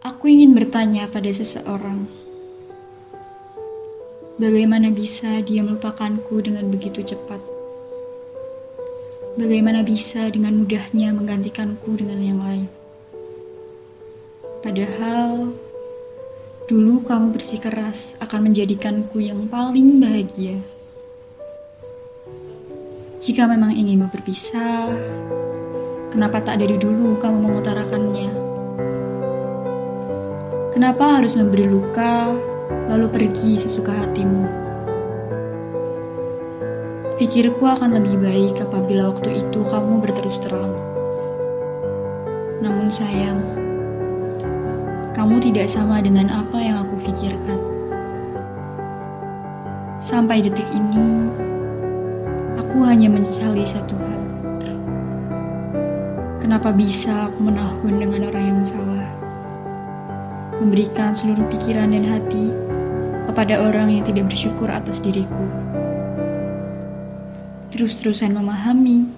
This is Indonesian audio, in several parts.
Aku ingin bertanya pada seseorang, bagaimana bisa dia melupakanku dengan begitu cepat? Bagaimana bisa dengan mudahnya menggantikanku dengan yang lain? Padahal dulu kamu bersikeras akan menjadikanku yang paling bahagia. Jika memang ingin berpisah, kenapa tak dari dulu kamu mengutarakannya? Kenapa harus memberi luka, lalu pergi sesuka hatimu? Pikirku akan lebih baik apabila waktu itu kamu berterus terang. Namun sayang, kamu tidak sama dengan apa yang aku pikirkan. Sampai detik ini, aku hanya mencari satu hal. Kenapa bisa aku menahun dengan orang yang salah? Memberikan seluruh pikiran dan hati kepada orang yang tidak bersyukur atas diriku. Terus-terusan memahami,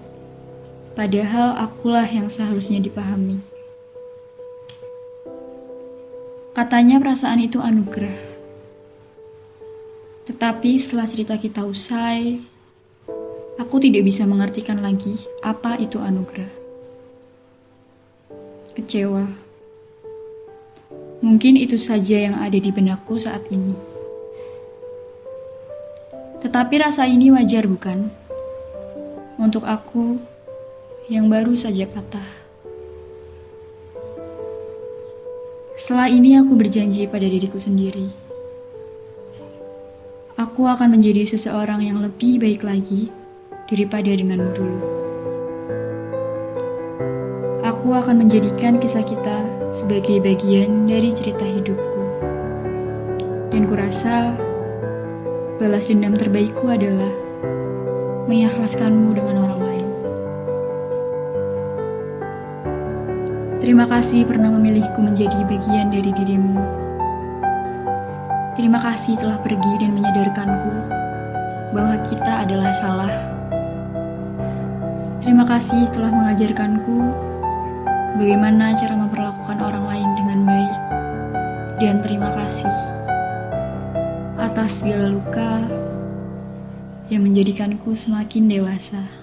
padahal akulah yang seharusnya dipahami. Katanya perasaan itu anugerah. Tetapi setelah cerita kita usai, aku tidak bisa mengartikan lagi apa itu anugerah. Kecewa. Mungkin itu saja yang ada di benakku saat ini. Tetapi rasa ini wajar bukan? Untuk aku yang baru saja patah. Setelah ini aku berjanji pada diriku sendiri. Aku akan menjadi seseorang yang lebih baik lagi daripada denganmu dulu aku akan menjadikan kisah kita sebagai bagian dari cerita hidupku. Dan kurasa balas dendam terbaikku adalah mengikhlaskanmu dengan orang lain. Terima kasih pernah memilihku menjadi bagian dari dirimu. Terima kasih telah pergi dan menyadarkanku bahwa kita adalah salah. Terima kasih telah mengajarkanku bagaimana cara memperlakukan orang lain dengan baik, dan terima kasih atas segala luka yang menjadikanku semakin dewasa.